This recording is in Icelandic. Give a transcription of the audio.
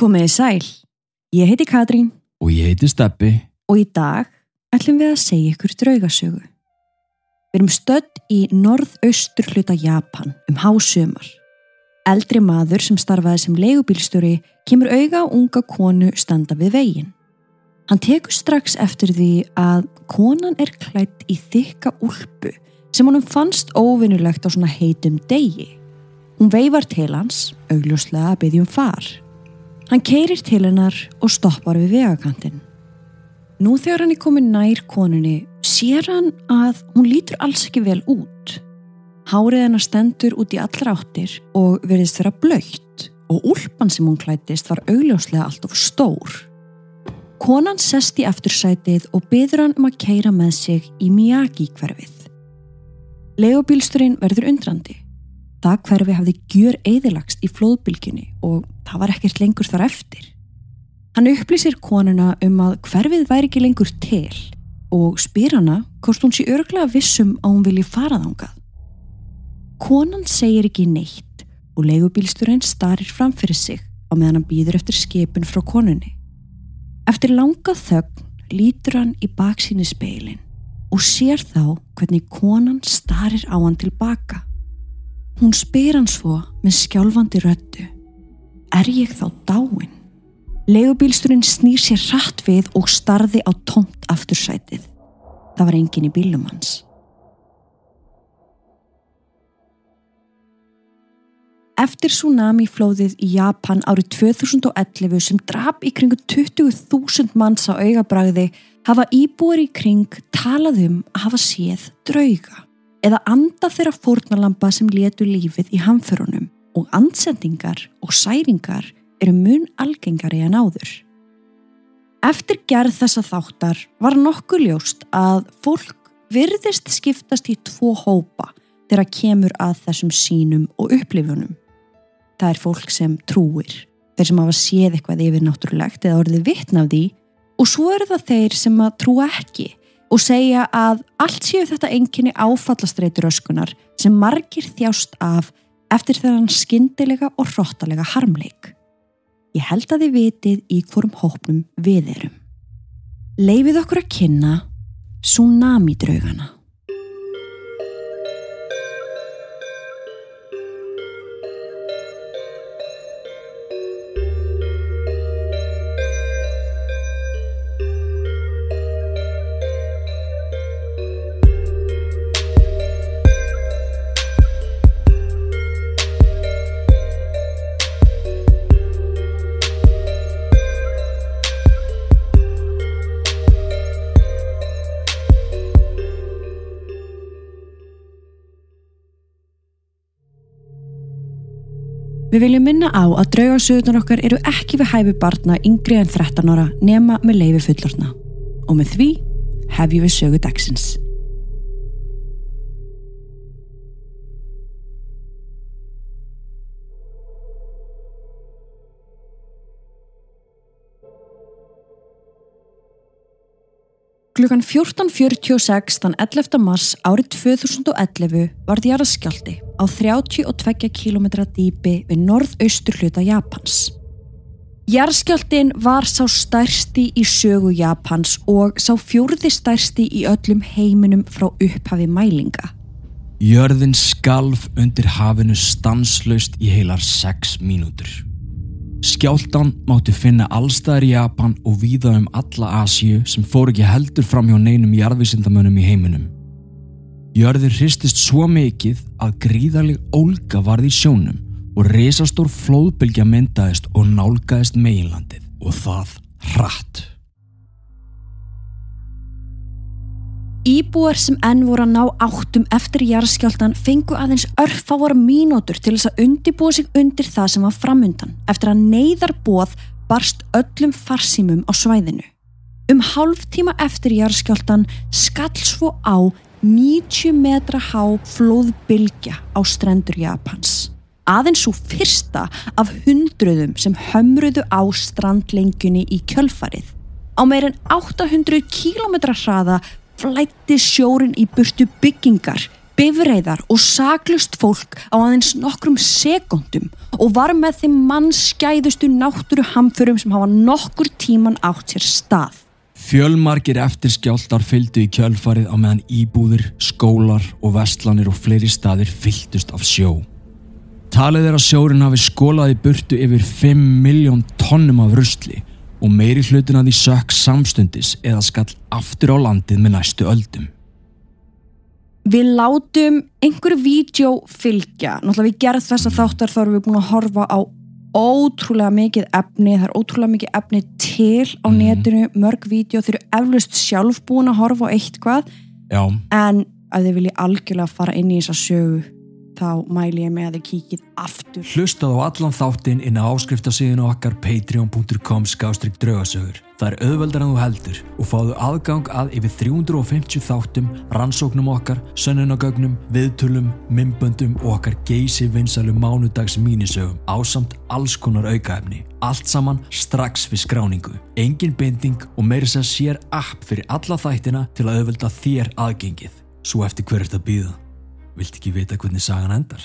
Komiði sæl, ég heiti Katrín Og ég heiti Steppi. og í dag ætlum við að segja ykkur draugasögu. Við erum stödd í norðaustur hluta Japan um hásumar. Eldri maður sem starfaði sem leigubílstjóri kemur auga á unga konu standa við veginn. Hann tekur strax eftir því að konan er klætt í þykka úlpu sem honum fannst óvinnulegt á svona heitum degi. Hún veifar til hans, augljóslega að byggja um far. Hann keirir til hennar og stoppar við vegakantinn. Nú þegar hann er komin nær konunni sér hann að hún lítur alls ekki vel út. Hárið hennar stendur út í allra áttir og verðist vera blöytt og úlpan sem hún klættist var augljóslega allt of stór. Konan sest í eftirsætið og byður hann um að keira með sig í Miyagi hverfið. Leigubílsturinn verður undrandi. Það hverfi hafði gjör eðilagst í flóðbylginni og það var ekkert lengur þar eftir. Hann upplýsir konuna um að hverfið væri ekki lengur til og spyr hana hvort hún sé örglega vissum að hún vilji fara þangað. Konan segir ekki neitt og leigubílsturinn starir fram fyrir sig á meðan hann býður eftir skipun frá konunni. Eftir langa þögn lítur hann í baksíni speilin og sér þá hvernig konan starir á hann tilbaka. Hún spyr hann svo með skjálfandi röttu. Er ég þá dáin? Legubílsturinn snýr sér hratt við og starði á tómt aftursætið. Það var engin í bílum hans. Eftir tsunami flóðið í Japan árið 2011 sem drap í kringu 20.000 manns á augabræði hafa íbúar í kring talað um að hafa séð drauga eða anda þeirra fórnalampa sem letu lífið í hamförunum og ansendingar og særingar eru mun algengari en áður. Eftir gerð þessa þáttar var nokkuð ljóst að fólk virðist skiptast í tvo hópa þegar kemur að þessum sínum og upplifunum. Það er fólk sem trúir, þeir sem hafa séð eitthvað yfir náttúrulegt eða orðið vittn af því og svo eru það þeir sem að trúa ekki og segja að allt séu þetta enginni áfallastreitur öskunar sem margir þjást af eftir þegar hann skyndilega og hróttalega harmleik. Ég held að þið vitið í hvorm hópnum við erum. Leifið okkur að kynna Tsunami Við viljum minna á að draugasöðunar okkar eru ekki við hæfi barna yngri en 13 ára nema með leifi fullorna. Og með því hefjum við sögu dagsins. Klukkan 14.46 þann 11. mars árið 2011 var skjálti á 32 km dýpi við norðaustur hluta Japans. Jarskjaldin var sá stærsti í sögu Japans og sá fjórði stærsti í öllum heiminum frá upphafi mælinga. Jörðin skalf undir hafinu stanslaust í heilar 6 mínútur. Skjáltan mátti finna allstæðar í Japan og víða um alla Asíu sem fór ekki heldur fram hjá neinum jarðvísindamönnum í heiminum. Jörðin hristist svo mikið að gríðarleg ólga varði í sjónum og risastór flóðbylgja myndaðist og nálgaðist meginlandið og það hratt. Íbúar sem enn voru að ná áttum eftir jarðskjáltan fengu aðeins örfára mínútur til þess að undibúa sig undir það sem var framundan eftir að neyðarbóð barst öllum farsímum á svæðinu. Um hálf tíma eftir jarðskjáltan skall svo á 90 metra há flóðbylgja á strendur Japans. Aðeins svo fyrsta af hundruðum sem hömruðu á strandlengjunni í kjölfarið. Á meirinn 800 km hraða flætti sjórin í burtu byggingar, bifreiðar og saklust fólk á aðeins nokkrum sekundum og var með þeim mannskæðustu náttúru hamförum sem hafa nokkur tíman átt sér stað. Fjölmargir eftirskjáltar fylgdu í kjölfarið á meðan íbúðir, skólar og vestlanir og fleiri staðir fylltust af sjó. Talið er að sjórin hafi skólaði burtu yfir 5 miljón tonnum af rusli og meiri hlutin að því sökk samstundis eða skall aftur á landið með næstu öldum. Við látum einhverju vídeo fylgja. Náttúrulega við gerð þessa þáttar þá erum við búin að horfa á ótrúlega mikið efni, það er ótrúlega mikið efni til á Mhm. netinu, mörg vídeo, þeir eru eflust sjálf búin að horfa á eitthvað Já, en að þið vilji algjörlega fara inn í þessa sögu þá mæli ég með að þið kíkið aftur. Hlustað á allan þáttinn inn á áskriftasíðinu okkar patreon.com skástrík draugasögur. Það er auðveldar en þú heldur og fáðu aðgang að yfir 350 þáttum, rannsóknum okkar, sönnunagögnum, viðtölum, mymböndum og okkar geysi vinsalu mánudags mínisögum ásamt alls konar aukaefni. Allt saman strax við skráningu. Engin binding og meiri sem sér app fyrir alla þættina til að auðvelda þér aðgengið. Svo eftir hver er þetta býða? Vilt ekki vita hvernig sagan endar?